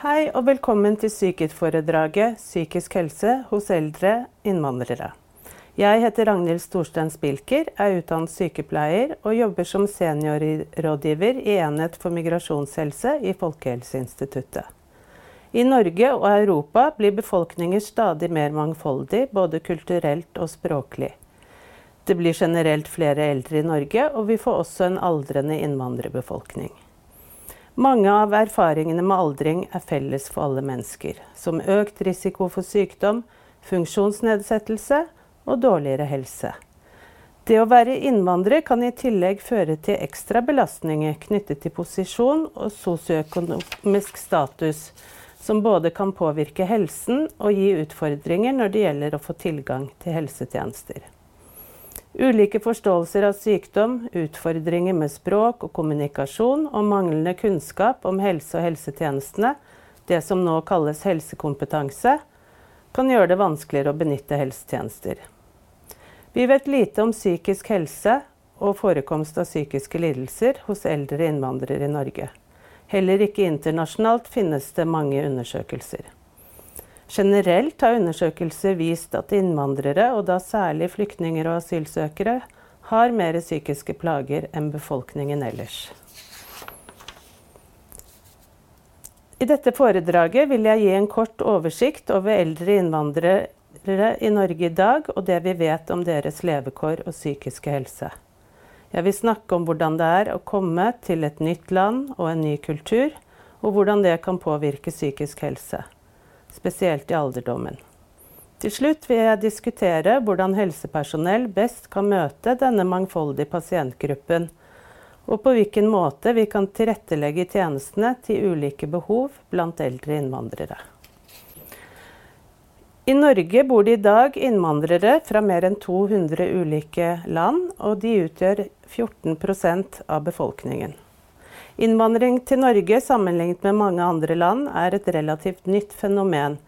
Hei og velkommen til Psykit-foredraget 'Psykisk helse hos eldre innvandrere'. Jeg heter Ragnhild Storstein Spilker, er utdannet sykepleier og jobber som seniorrådgiver i Enhet for migrasjonshelse i Folkehelseinstituttet. I Norge og Europa blir befolkninger stadig mer mangfoldig, både kulturelt og språklig. Det blir generelt flere eldre i Norge, og vi får også en aldrende innvandrerbefolkning. Mange av erfaringene med aldring er felles for alle mennesker, som økt risiko for sykdom, funksjonsnedsettelse og dårligere helse. Det å være innvandrer kan i tillegg føre til ekstra belastninger knyttet til posisjon og sosioøkonomisk status, som både kan påvirke helsen og gi utfordringer når det gjelder å få tilgang til helsetjenester. Ulike forståelser av sykdom, utfordringer med språk og kommunikasjon og manglende kunnskap om helse og helsetjenestene, det som nå kalles helsekompetanse, kan gjøre det vanskeligere å benytte helsetjenester. Vi vet lite om psykisk helse og forekomst av psykiske lidelser hos eldre innvandrere i Norge. Heller ikke internasjonalt finnes det mange undersøkelser. Generelt har undersøkelser vist at innvandrere, og da særlig flyktninger og asylsøkere, har mer psykiske plager enn befolkningen ellers. I dette foredraget vil jeg gi en kort oversikt over eldre innvandrere i Norge i dag, og det vi vet om deres levekår og psykiske helse. Jeg vil snakke om hvordan det er å komme til et nytt land og en ny kultur, og hvordan det kan påvirke psykisk helse spesielt i alderdommen. Til slutt vil jeg diskutere hvordan helsepersonell best kan møte denne mangfoldige pasientgruppen, og på hvilken måte vi kan tilrettelegge tjenestene til ulike behov blant eldre innvandrere. I Norge bor det i dag innvandrere fra mer enn 200 ulike land, og de utgjør 14% av befolkningen. Innvandring til Norge sammenlignet med mange andre land er et relativt nytt fenomen.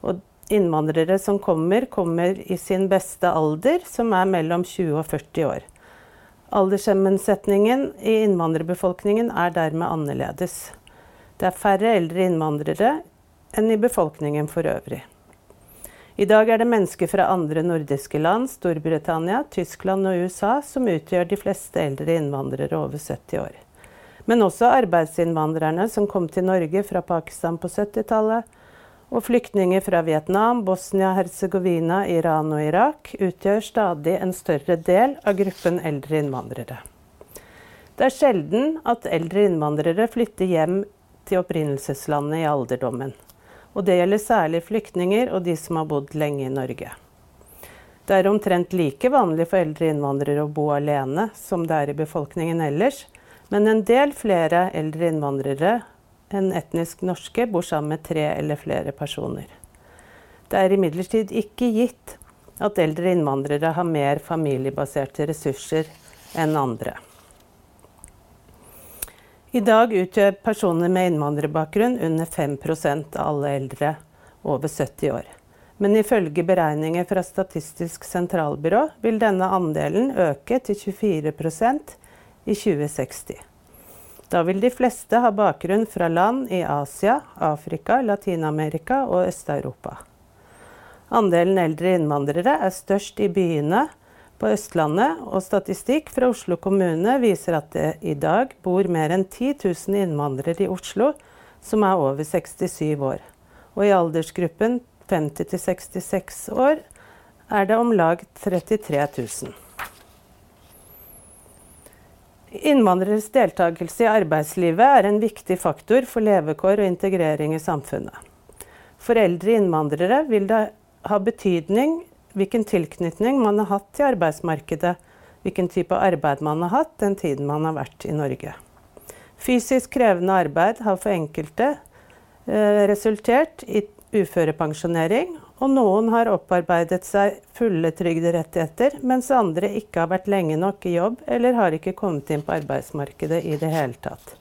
Og innvandrere som kommer, kommer i sin beste alder, som er mellom 20 og 40 år. Alderssammensetningen i innvandrerbefolkningen er dermed annerledes. Det er færre eldre innvandrere enn i befolkningen for øvrig. I dag er det mennesker fra andre nordiske land, Storbritannia, Tyskland og USA som utgjør de fleste eldre innvandrere over 70 år. Men også arbeidsinnvandrerne som kom til Norge fra Pakistan på 70-tallet, og flyktninger fra Vietnam, Bosnia-Hercegovina, Iran og Irak utgjør stadig en større del av gruppen eldre innvandrere. Det er sjelden at eldre innvandrere flytter hjem til opprinnelseslandet i alderdommen. Og det gjelder særlig flyktninger og de som har bodd lenge i Norge. Det er omtrent like vanlig for eldre innvandrere å bo alene som det er i befolkningen ellers, men en del flere eldre innvandrere enn etnisk norske bor sammen med tre eller flere personer. Det er imidlertid ikke gitt at eldre innvandrere har mer familiebaserte ressurser enn andre. I dag utgjør personer med innvandrerbakgrunn under 5% av alle eldre over 70 år. Men ifølge beregninger fra Statistisk sentralbyrå vil denne andelen øke til 24 i 2060. Da vil de fleste ha bakgrunn fra land i Asia, Afrika, Latin-Amerika og Øst-Europa. Andelen eldre innvandrere er størst i byene på Østlandet, og statistikk fra Oslo kommune viser at det i dag bor mer enn 10 000 innvandrere i Oslo som er over 67 år. Og i aldersgruppen 50 66 år er det om lag 33 000. Innvandreres deltakelse i arbeidslivet er en viktig faktor for levekår og integrering i samfunnet. For eldre innvandrere vil det ha betydning hvilken tilknytning man har hatt til arbeidsmarkedet, hvilken type arbeid man har hatt den tiden man har vært i Norge. Fysisk krevende arbeid har for enkelte eh, resultert i uførepensjonering og noen har opparbeidet seg fulle trygderettigheter, mens andre ikke har vært lenge nok i jobb eller har ikke kommet inn på arbeidsmarkedet i det hele tatt.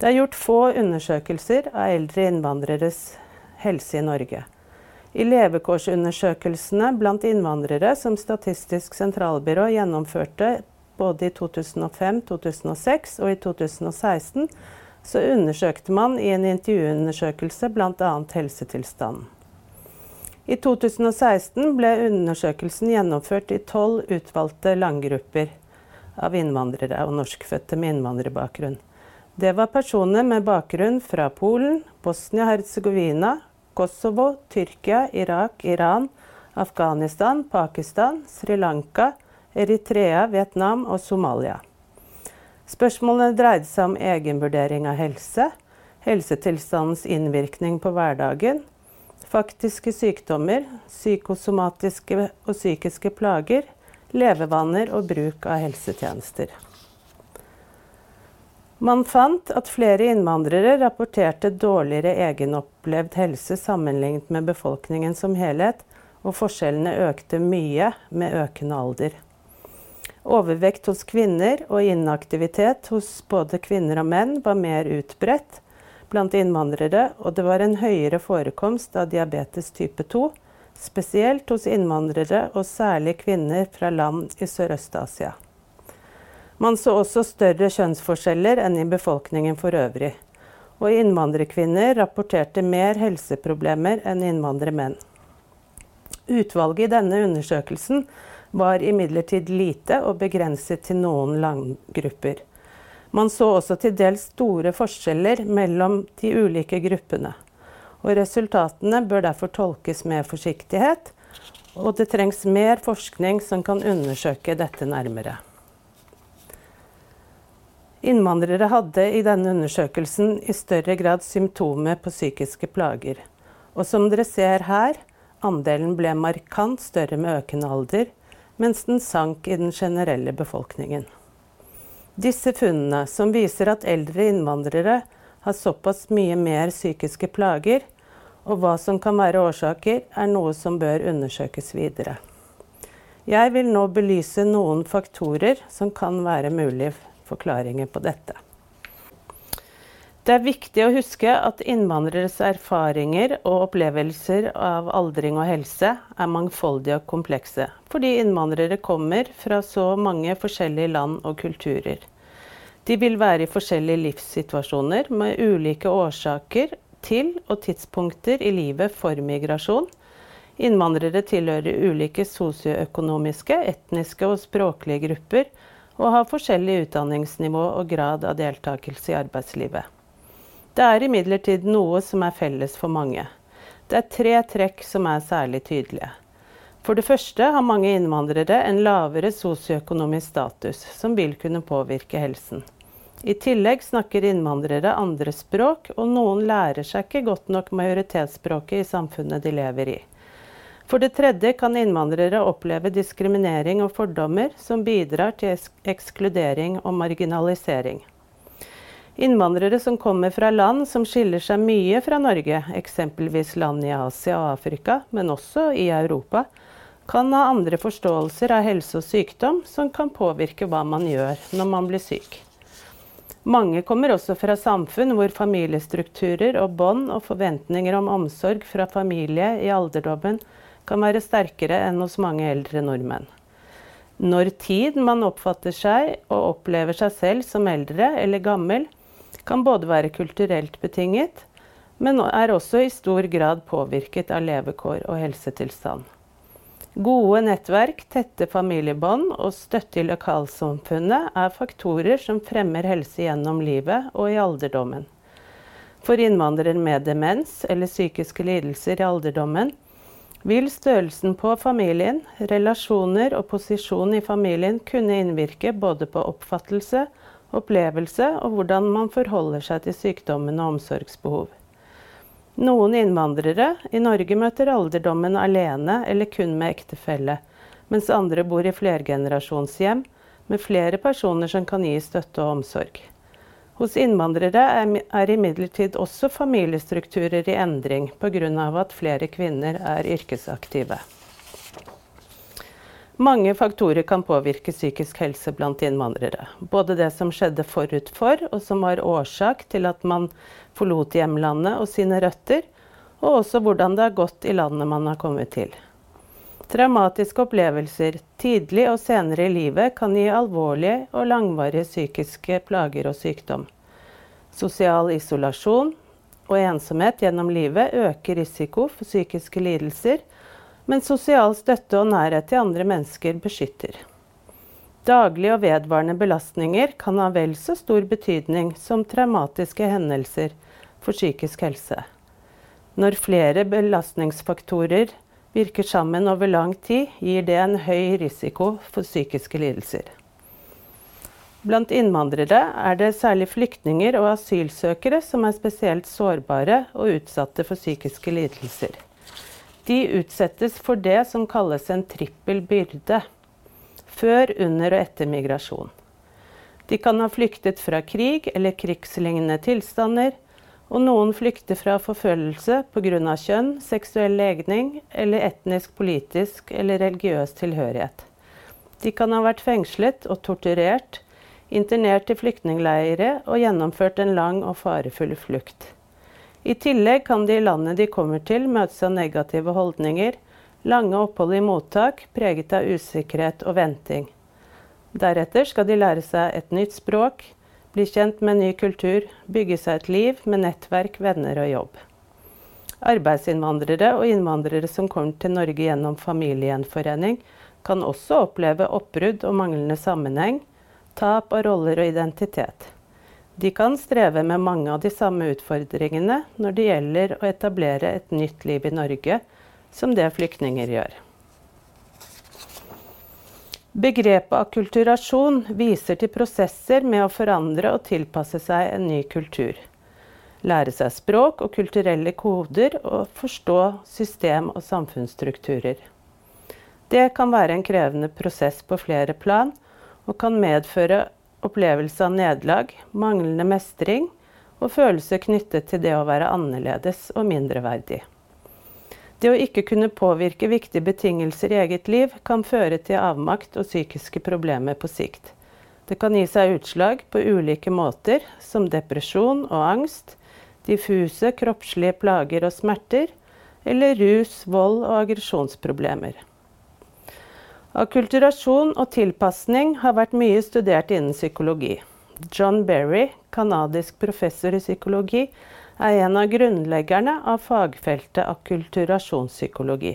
Det er gjort få undersøkelser av eldre innvandreres helse i Norge. I levekårsundersøkelsene blant innvandrere som Statistisk sentralbyrå gjennomførte både i 2005, 2006 og i 2016, så undersøkte man i en intervjuundersøkelse bl.a. helsetilstanden. I 2016 ble undersøkelsen gjennomført i tolv utvalgte landgrupper av innvandrere og norskfødte med innvandrerbakgrunn. Det var personer med bakgrunn fra Polen, Bosnia-Hercegovina, Kosovo, Tyrkia, Irak, Iran, Afghanistan, Pakistan, Sri Lanka, Eritrea, Vietnam og Somalia. Spørsmålene dreide seg om egenvurdering av helse, helsetilstandens innvirkning på hverdagen, faktiske sykdommer, psykosomatiske og psykiske plager, levevaner og bruk av helsetjenester. Man fant at flere innvandrere rapporterte dårligere egenopplevd helse sammenlignet med befolkningen som helhet, og forskjellene økte mye med økende alder. Overvekt hos kvinner og inaktivitet hos både kvinner og menn var mer utbredt blant innvandrere, og det var en høyere forekomst av diabetes type 2, spesielt hos innvandrere og særlig kvinner fra land i Sørøst-Asia. Man så også større kjønnsforskjeller enn i befolkningen for øvrig, og innvandrerkvinner rapporterte mer helseproblemer enn innvandrermenn. Utvalget i denne undersøkelsen var imidlertid lite og begrenset til noen landgrupper. Man så også til dels store forskjeller mellom de ulike gruppene. Og resultatene bør derfor tolkes med forsiktighet, og det trengs mer forskning som kan undersøke dette nærmere. Innvandrere hadde i denne undersøkelsen i større grad symptomer på psykiske plager. Og som dere ser her, andelen ble markant større med økende alder, mens den sank i den generelle befolkningen. Disse funnene, som viser at eldre innvandrere har såpass mye mer psykiske plager, og hva som kan være årsaker, er noe som bør undersøkes videre. Jeg vil nå belyse noen faktorer som kan være mulige forklaringer på dette. Det er viktig å huske at innvandreres erfaringer og opplevelser av aldring og helse er mangfoldige og komplekse, fordi innvandrere kommer fra så mange forskjellige land og kulturer. De vil være i forskjellige livssituasjoner med ulike årsaker til og tidspunkter i livet for migrasjon. Innvandrere tilhører ulike sosioøkonomiske, etniske og språklige grupper og har forskjellig utdanningsnivå og grad av deltakelse i arbeidslivet. Det er imidlertid noe som er felles for mange. Det er tre trekk som er særlig tydelige. For det første har mange innvandrere en lavere sosioøkonomisk status, som vil kunne påvirke helsen. I tillegg snakker innvandrere andre språk, og noen lærer seg ikke godt nok majoritetsspråket i samfunnet de lever i. For det tredje kan innvandrere oppleve diskriminering og fordommer som bidrar til ekskludering og marginalisering. Innvandrere som kommer fra land som skiller seg mye fra Norge, eksempelvis land i Asia og Afrika, men også i Europa, kan ha andre forståelser av helse og sykdom som kan påvirke hva man gjør når man blir syk. Mange kommer også fra samfunn hvor familiestrukturer og bånd og forventninger om omsorg fra familie i alderdommen kan være sterkere enn hos mange eldre nordmenn. Når tid man oppfatter seg og opplever seg selv som eldre eller gammel, kan både være kulturelt betinget, men er også i stor grad påvirket av levekår og helsetilstand. Gode nettverk, tette familiebånd og støtte i lokalsamfunnet er faktorer som fremmer helse gjennom livet og i alderdommen. For innvandrere med demens eller psykiske lidelser i alderdommen vil størrelsen på familien, relasjoner og posisjon i familien kunne innvirke både på oppfattelse opplevelse og hvordan man forholder seg til sykdommen og omsorgsbehov. Noen innvandrere i Norge møter alderdommen alene eller kun med ektefelle, mens andre bor i flergenerasjonshjem med flere personer som kan gi støtte og omsorg. Hos innvandrere er imidlertid også familiestrukturer i endring pga. at flere kvinner er yrkesaktive. Mange faktorer kan påvirke psykisk helse blant innvandrere. Både det som skjedde forut for, og som var årsak til at man forlot hjemlandet og sine røtter, og også hvordan det har gått i landet man har kommet til. Traumatiske opplevelser tidlig og senere i livet kan gi alvorlige og langvarige psykiske plager og sykdom. Sosial isolasjon og ensomhet gjennom livet øker risiko for psykiske lidelser, men sosial støtte og nærhet til andre mennesker beskytter. Daglige og vedvarende belastninger kan ha vel så stor betydning som traumatiske hendelser for psykisk helse. Når flere belastningsfaktorer virker sammen over lang tid, gir det en høy risiko for psykiske lidelser. Blant innvandrere er det særlig flyktninger og asylsøkere som er spesielt sårbare og utsatte for psykiske lidelser. De utsettes for det som kalles en trippel byrde. Før, under og etter migrasjon. De kan ha flyktet fra krig eller krigslignende tilstander, og noen flykter fra forfølgelse pga. kjønn, seksuell legning eller etnisk, politisk eller religiøs tilhørighet. De kan ha vært fengslet og torturert, internert i flyktningleire og gjennomført en lang og farefull flukt. I tillegg kan de i landet de kommer til, møtes av negative holdninger, lange opphold i mottak preget av usikkerhet og venting. Deretter skal de lære seg et nytt språk, bli kjent med ny kultur, bygge seg et liv med nettverk, venner og jobb. Arbeidsinnvandrere og innvandrere som kommer til Norge gjennom familiegjenforening, kan også oppleve oppbrudd og manglende sammenheng, tap av roller og identitet. De kan streve med mange av de samme utfordringene når det gjelder å etablere et nytt liv i Norge, som det flyktninger gjør. Begrepet akkulturasjon viser til prosesser med å forandre og tilpasse seg en ny kultur. Lære seg språk og kulturelle koder og forstå system og samfunnsstrukturer. Det kan være en krevende prosess på flere plan og kan medføre opplevelse av nederlag, manglende mestring og følelser knyttet til det å være annerledes og mindreverdig. Det å ikke kunne påvirke viktige betingelser i eget liv kan føre til avmakt og psykiske problemer på sikt. Det kan gi seg utslag på ulike måter, som depresjon og angst, diffuse kroppslige plager og smerter, eller rus, vold og aggresjonsproblemer. Akkulturasjon og tilpasning har vært mye studert innen psykologi. John Berry, canadisk professor i psykologi, er en av grunnleggerne av fagfeltet akkulturasjonspsykologi.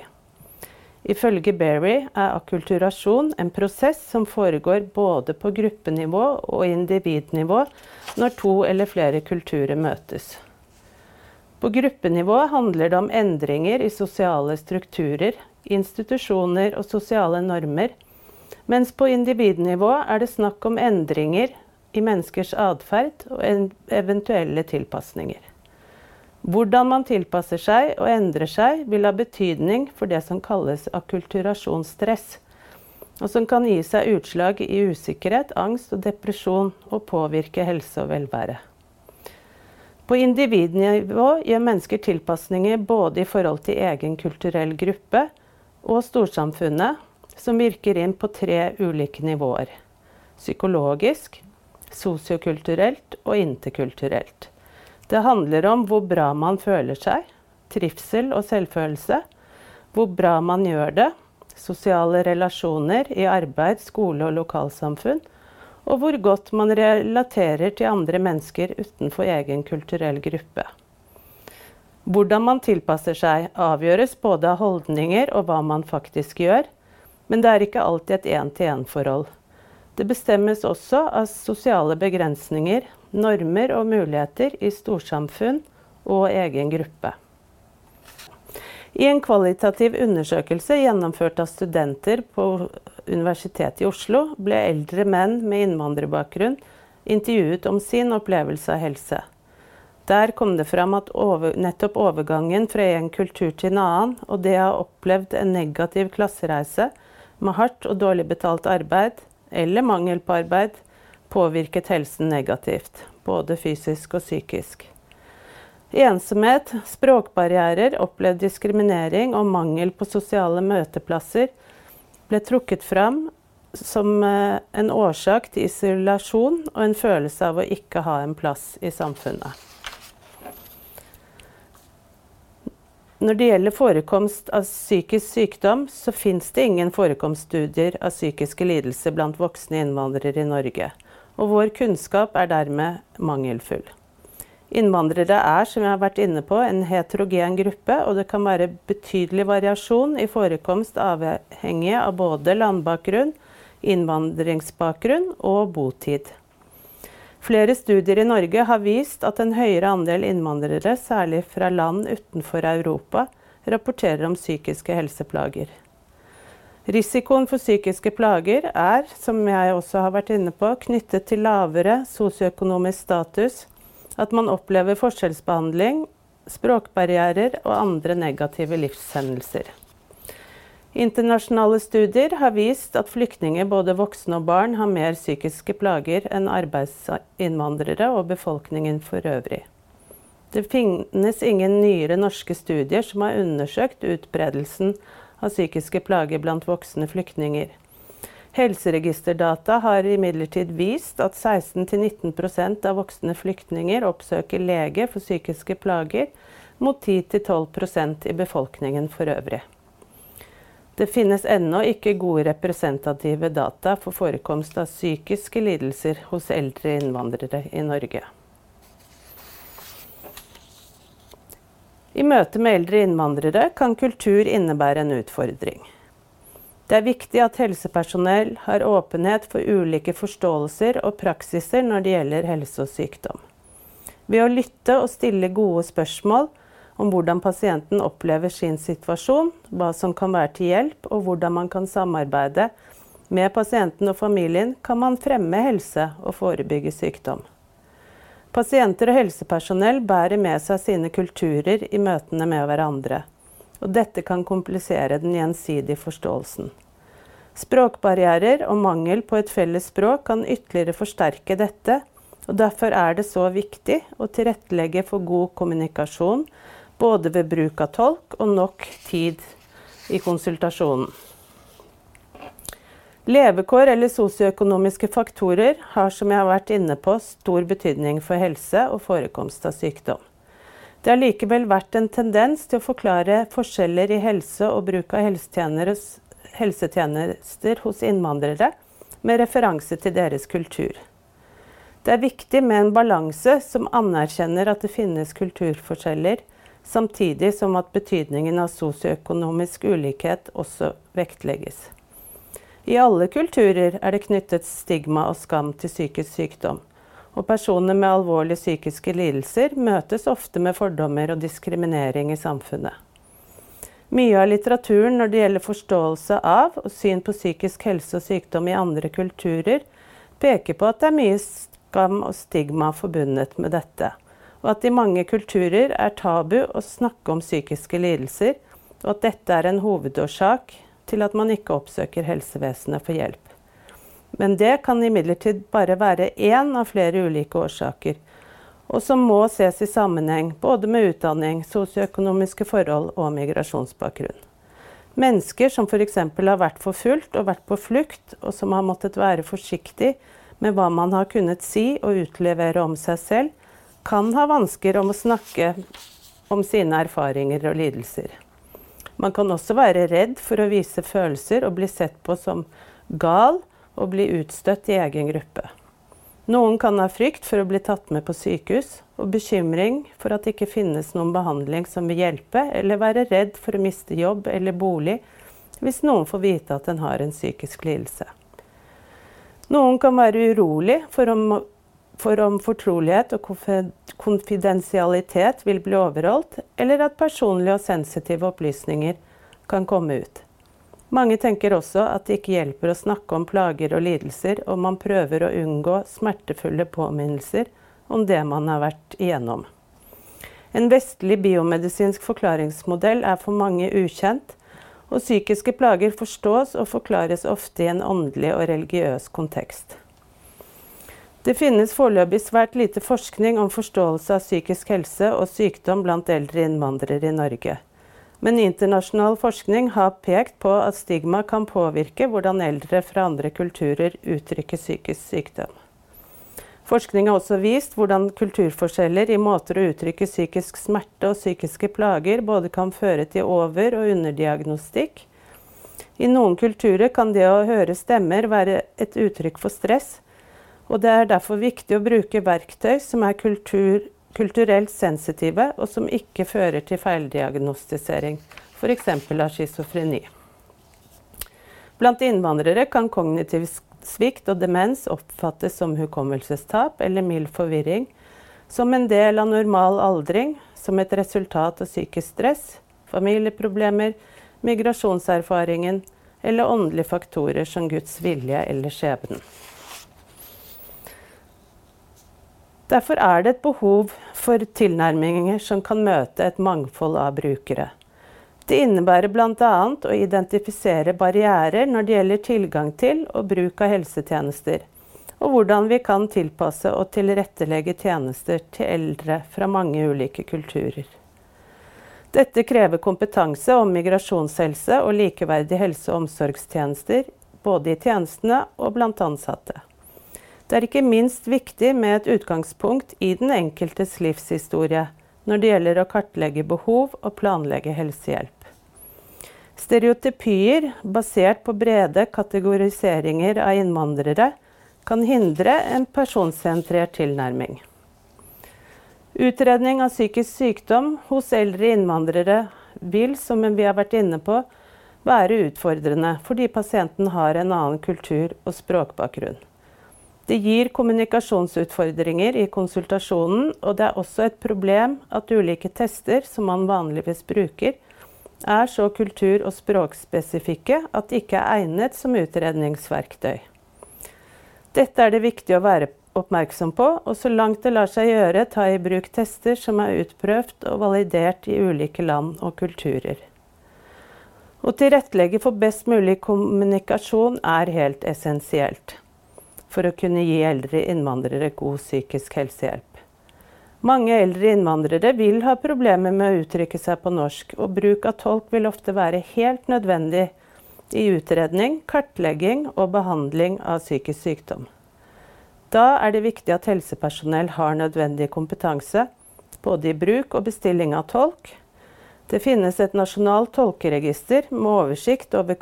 Ifølge Berry er akkulturasjon en prosess som foregår både på gruppenivå og individnivå når to eller flere kulturer møtes. På gruppenivå handler det om endringer i sosiale strukturer, institusjoner og sosiale normer, mens på individnivå er det snakk om endringer i menneskers atferd og eventuelle tilpasninger. Hvordan man tilpasser seg og endrer seg, vil ha betydning for det som kalles akkulturasjonsstress, og som kan gi seg utslag i usikkerhet, angst og depresjon og påvirke helse og velvære. På individnivå gjør mennesker tilpasninger både i forhold til egen kulturell gruppe, og storsamfunnet, som virker inn på tre ulike nivåer. Psykologisk, sosiokulturelt og interkulturelt. Det handler om hvor bra man føler seg, trivsel og selvfølelse, hvor bra man gjør det, sosiale relasjoner i arbeid, skole og lokalsamfunn, og hvor godt man relaterer til andre mennesker utenfor egen kulturell gruppe. Hvordan man tilpasser seg, avgjøres både av holdninger og hva man faktisk gjør, men det er ikke alltid et én-til-én-forhold. Det bestemmes også av sosiale begrensninger, normer og muligheter i storsamfunn og egen gruppe. I en kvalitativ undersøkelse gjennomført av studenter på Universitetet i Oslo ble eldre menn med innvandrerbakgrunn intervjuet om sin opplevelse av helse. Der kom det fram at over, nettopp overgangen fra en kultur til en annen, og det å ha opplevd en negativ klassereise med hardt og dårlig betalt arbeid, eller mangel på arbeid, påvirket helsen negativt. Både fysisk og psykisk. Ensomhet, språkbarrierer, opplevd diskriminering og mangel på sosiale møteplasser ble trukket fram som eh, en årsak til isolasjon og en følelse av å ikke ha en plass i samfunnet. Når det gjelder forekomst av psykisk sykdom, så fins det ingen forekomststudier av psykiske lidelser blant voksne innvandrere i Norge. Og vår kunnskap er dermed mangelfull. Innvandrere er, som jeg har vært inne på, en heterogen gruppe, og det kan være betydelig variasjon i forekomst avhengig av både landbakgrunn, innvandringsbakgrunn og botid. Flere studier i Norge har vist at en høyere andel innvandrere, særlig fra land utenfor Europa, rapporterer om psykiske helseplager. Risikoen for psykiske plager er, som jeg også har vært inne på, knyttet til lavere sosioøkonomisk status, at man opplever forskjellsbehandling, språkbarrierer og andre negative livshendelser. Internasjonale studier har vist at flyktninger, både voksne og barn, har mer psykiske plager enn arbeidsinnvandrere og befolkningen for øvrig. Det finnes ingen nyere norske studier som har undersøkt utbredelsen av psykiske plager blant voksne flyktninger. Helseregisterdata har imidlertid vist at 16-19% av voksne flyktninger oppsøker lege for psykiske plager, mot 10-12% i befolkningen for øvrig. Det finnes ennå ikke gode representative data for forekomst av psykiske lidelser hos eldre innvandrere i Norge. I møte med eldre innvandrere kan kultur innebære en utfordring. Det er viktig at helsepersonell har åpenhet for ulike forståelser og praksiser når det gjelder helse og sykdom. Ved å lytte og stille gode spørsmål om hvordan pasienten opplever sin situasjon, hva som kan være til hjelp, og hvordan man kan samarbeide med pasienten og familien, kan man fremme helse og forebygge sykdom. Pasienter og helsepersonell bærer med seg sine kulturer i møtene med hverandre og dette kan komplisere den gjensidige forståelsen. Språkbarrierer og mangel på et felles språk kan ytterligere forsterke dette, og derfor er det så viktig å tilrettelegge for god kommunikasjon, både ved bruk av tolk og nok tid i konsultasjonen. Levekår eller sosioøkonomiske faktorer har, som jeg har vært inne på, stor betydning for helse og forekomst av sykdom. Det har likevel vært en tendens til å forklare forskjeller i helse og bruk av helsetjenester hos innvandrere med referanse til deres kultur. Det er viktig med en balanse som anerkjenner at det finnes kulturforskjeller, samtidig som at betydningen av sosioøkonomisk ulikhet også vektlegges. I alle kulturer er det knyttet stigma og skam til psykisk sykdom og personer med alvorlige psykiske lidelser møtes ofte med fordommer og diskriminering i samfunnet. Mye av litteraturen når det gjelder forståelse av og syn på psykisk helse og sykdom i andre kulturer, peker på at det er mye skam og stigma forbundet med dette, og at i mange kulturer er tabu å snakke om psykiske lidelser, og at dette er en hovedårsak til at man ikke oppsøker helsevesenet for hjelp. Men det kan imidlertid bare være én av flere ulike årsaker, og som må ses i sammenheng både med utdanning, sosioøkonomiske forhold og migrasjonsbakgrunn. Mennesker som f.eks. har vært forfulgt og vært på flukt, og som har måttet være forsiktig med hva man har kunnet si og utlevere om seg selv, kan ha vansker om å snakke om sine erfaringer og lidelser. Man kan også være redd for å vise følelser og bli sett på som gal, og bli utstøtt i egen gruppe. Noen kan ha frykt for å bli tatt med på sykehus, og bekymring for at det ikke finnes noen behandling som vil hjelpe, eller være redd for å miste jobb eller bolig hvis noen får vite at en har en psykisk lidelse. Noen kan være urolig for om, for om fortrolighet og konfidensialitet vil bli overholdt, eller at personlige og sensitive opplysninger kan komme ut. Mange tenker også at det ikke hjelper å snakke om plager og lidelser, og man prøver å unngå smertefulle påminnelser om det man har vært igjennom. En vestlig biomedisinsk forklaringsmodell er for mange ukjent, og psykiske plager forstås og forklares ofte i en åndelig og religiøs kontekst. Det finnes foreløpig svært lite forskning om forståelse av psykisk helse og sykdom blant eldre innvandrere i Norge. Men internasjonal forskning har pekt på at stigma kan påvirke hvordan eldre fra andre kulturer uttrykker psykisk sykdom. Forskning har også vist hvordan kulturforskjeller i måter å uttrykke psykisk smerte og psykiske plager både kan føre til over- og underdiagnostikk. I noen kulturer kan det å høre stemmer være et uttrykk for stress, og det er derfor viktig å bruke verktøy som er kultur kulturelt sensitive, og som ikke fører til feildiagnostisering, f.eks. av schizofreni. Blant innvandrere kan kognitiv svikt og demens oppfattes som hukommelsestap eller mild forvirring, som en del av normal aldring, som et resultat av psykisk stress, familieproblemer, migrasjonserfaringen eller åndelige faktorer som Guds vilje eller skjebnen. Derfor er det et behov for tilnærminger som kan møte et mangfold av brukere. Det innebærer bl.a. å identifisere barrierer når det gjelder tilgang til og bruk av helsetjenester, og hvordan vi kan tilpasse og tilrettelegge tjenester til eldre fra mange ulike kulturer. Dette krever kompetanse om migrasjonshelse og likeverdige helse- og omsorgstjenester, både i tjenestene og blant ansatte. Det er ikke minst viktig med et utgangspunkt i den enkeltes livshistorie når det gjelder å kartlegge behov og planlegge helsehjelp. Stereotypier basert på brede kategoriseringer av innvandrere kan hindre en personsentrert tilnærming. Utredning av psykisk sykdom hos eldre innvandrere vil, som vi har vært inne på, være utfordrende fordi pasienten har en annen kultur og språkbakgrunn. Det gir kommunikasjonsutfordringer i konsultasjonen, og det er også et problem at ulike tester som man vanligvis bruker, er så kultur- og språkspesifikke at de ikke er egnet som utredningsverktøy. Dette er det viktig å være oppmerksom på, og så langt det lar seg gjøre, ta i bruk tester som er utprøvd og validert i ulike land og kulturer. Å tilrettelegge for best mulig kommunikasjon er helt essensielt for å kunne gi eldre innvandrere god psykisk helsehjelp. Mange eldre innvandrere vil ha problemer med å uttrykke seg på norsk, og bruk av tolk vil ofte være helt nødvendig i utredning, kartlegging og behandling av psykisk sykdom. Da er det viktig at helsepersonell har nødvendig kompetanse, både i bruk og bestilling av tolk. Det finnes et nasjonalt tolkeregister med oversikt over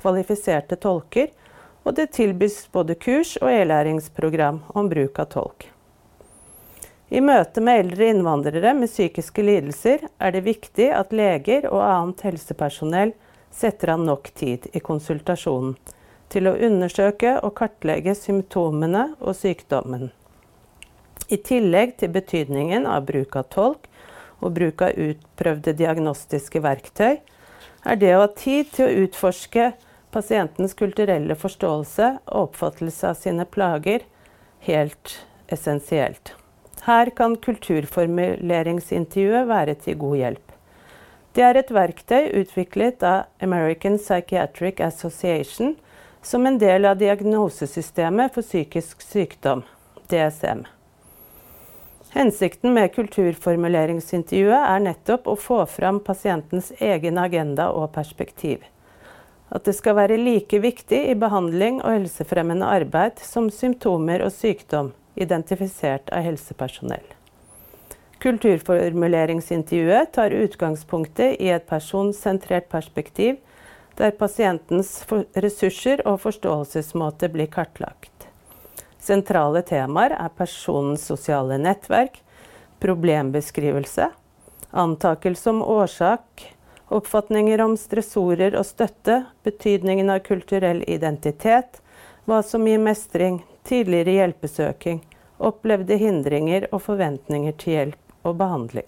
kvalifiserte tolker, og det tilbys både kurs og e-læringsprogram om bruk av tolk. I møte med eldre innvandrere med psykiske lidelser er det viktig at leger og annet helsepersonell setter av nok tid i konsultasjonen til å undersøke og kartlegge symptomene og sykdommen. I tillegg til betydningen av bruk av tolk og bruk av utprøvde diagnostiske verktøy, er det å ha tid til å utforske pasientens kulturelle forståelse og oppfattelse av sine plager helt essensielt. Her kan kulturformuleringsintervjuet være til god hjelp. Det er et verktøy utviklet av American Psychiatric Association som en del av diagnosesystemet for psykisk sykdom, DSM. Hensikten med kulturformuleringsintervjuet er nettopp å få fram pasientens egen agenda og perspektiv. At det skal være like viktig i behandling og helsefremmende arbeid som symptomer og sykdom identifisert av helsepersonell. Kulturformuleringsintervjuet tar utgangspunktet i et personsentrert perspektiv, der pasientens ressurser og forståelsesmåte blir kartlagt. Sentrale temaer er personens sosiale nettverk, problembeskrivelse, antakelse om årsak, oppfatninger om stressorer og støtte, betydningen av kulturell identitet, hva som gir mestring, tidligere hjelpesøking, opplevde hindringer og forventninger til hjelp og behandling.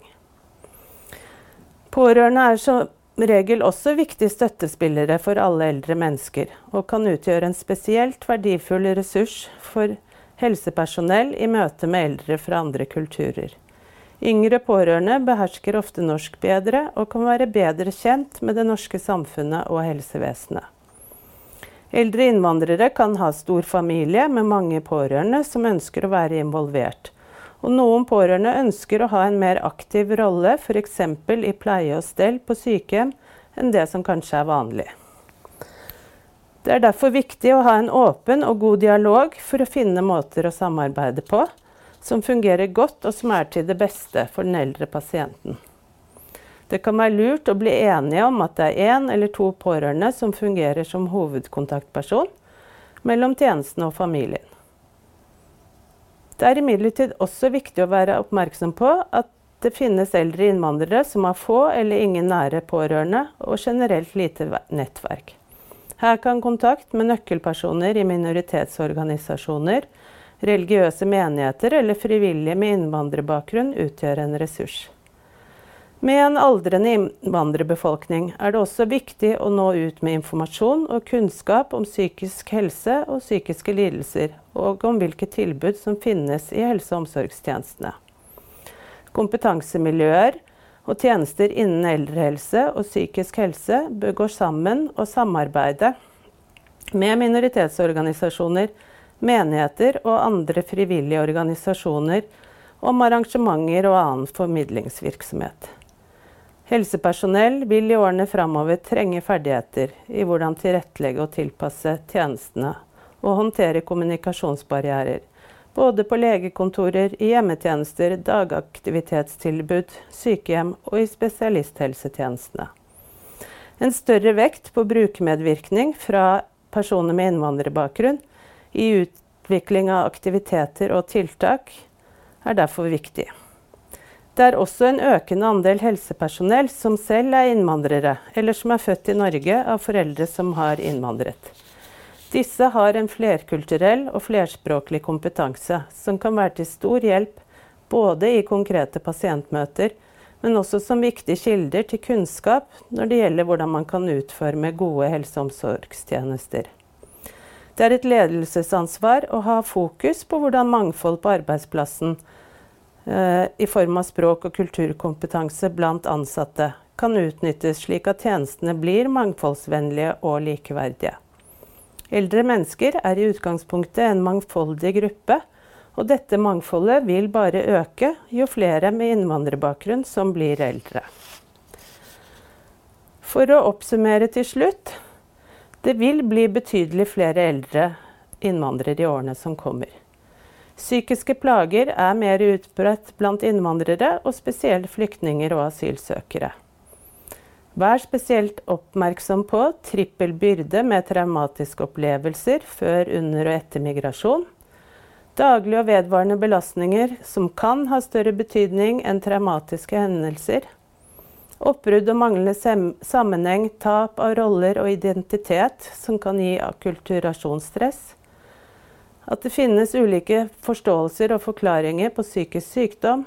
Pårørende er som regel også viktige støttespillere for alle eldre mennesker, og kan utgjøre en spesielt verdifull ressurs for helsepersonell i møte med eldre fra andre kulturer. Yngre pårørende behersker ofte norsk bedre og kan være bedre kjent med det norske samfunnet og helsevesenet. Eldre innvandrere kan ha stor familie med mange pårørende som ønsker å være involvert. Og noen pårørende ønsker å ha en mer aktiv rolle, f.eks. i pleie og stell på sykehjem, enn det som kanskje er vanlig. Det er derfor viktig å ha en åpen og god dialog for å finne måter å samarbeide på som fungerer godt og som er til det beste for den eldre pasienten. Det kan være lurt å bli enige om at det er én eller to pårørende som fungerer som hovedkontaktperson mellom tjenesten og familien. Det er imidlertid også viktig å være oppmerksom på at det finnes eldre innvandrere som har få eller ingen nære pårørende og generelt lite nettverk. Her kan kontakt med nøkkelpersoner i minoritetsorganisasjoner, religiøse menigheter eller frivillige med innvandrerbakgrunn utgjør en ressurs. Med en aldrende innvandrerbefolkning er det også viktig å nå ut med informasjon og kunnskap om psykisk helse og psykiske lidelser, og om hvilke tilbud som finnes i helse- og omsorgstjenestene. Kompetansemiljøer og tjenester innen eldrehelse og psykisk helse bør gå sammen og samarbeide med minoritetsorganisasjoner, menigheter og andre frivillige organisasjoner om arrangementer og annen formidlingsvirksomhet. Helsepersonell vil i årene framover trenge ferdigheter i hvordan tilrettelegge og tilpasse tjenestene og håndtere kommunikasjonsbarrierer, både på legekontorer, i hjemmetjenester, dagaktivitetstilbud, sykehjem og i spesialisthelsetjenestene. En større vekt på brukermedvirkning fra personer med innvandrerbakgrunn i utvikling av aktiviteter og tiltak er derfor viktig. Det er også en økende andel helsepersonell som selv er innvandrere, eller som er født i Norge av foreldre som har innvandret. Disse har en flerkulturell og flerspråklig kompetanse som kan være til stor hjelp både i konkrete pasientmøter, men også som viktige kilder til kunnskap når det gjelder hvordan man kan utforme gode helse- og omsorgstjenester. Det er et ledelsesansvar å ha fokus på hvordan mangfold på arbeidsplassen Eh, i form av språk- og kulturkompetanse blant ansatte kan utnyttes slik at tjenestene blir mangfoldsvennlige og likeverdige. Eldre mennesker er i utgangspunktet en mangfoldig gruppe, og dette mangfoldet vil bare øke jo flere med innvandrerbakgrunn som blir eldre. For å oppsummere til slutt det vil bli betydelig flere eldre innvandrere i årene som kommer. Psykiske plager er mer utbredt blant innvandrere, og spesielt flyktninger og asylsøkere. Vær spesielt oppmerksom på trippel byrde med traumatiske opplevelser før, under og etter migrasjon. Daglige og vedvarende belastninger som kan ha større betydning enn traumatiske hendelser. Oppbrudd og manglende sammenheng, tap av roller og identitet som kan gi akkulturasjonsstress at det finnes ulike forståelser og forklaringer på psykisk sykdom,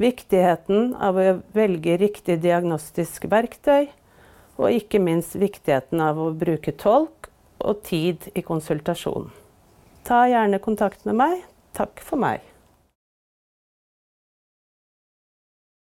viktigheten av å velge riktig diagnostisk verktøy, og ikke minst viktigheten av å bruke tolk og tid i konsultasjon. Ta gjerne kontakt med meg. Takk for meg.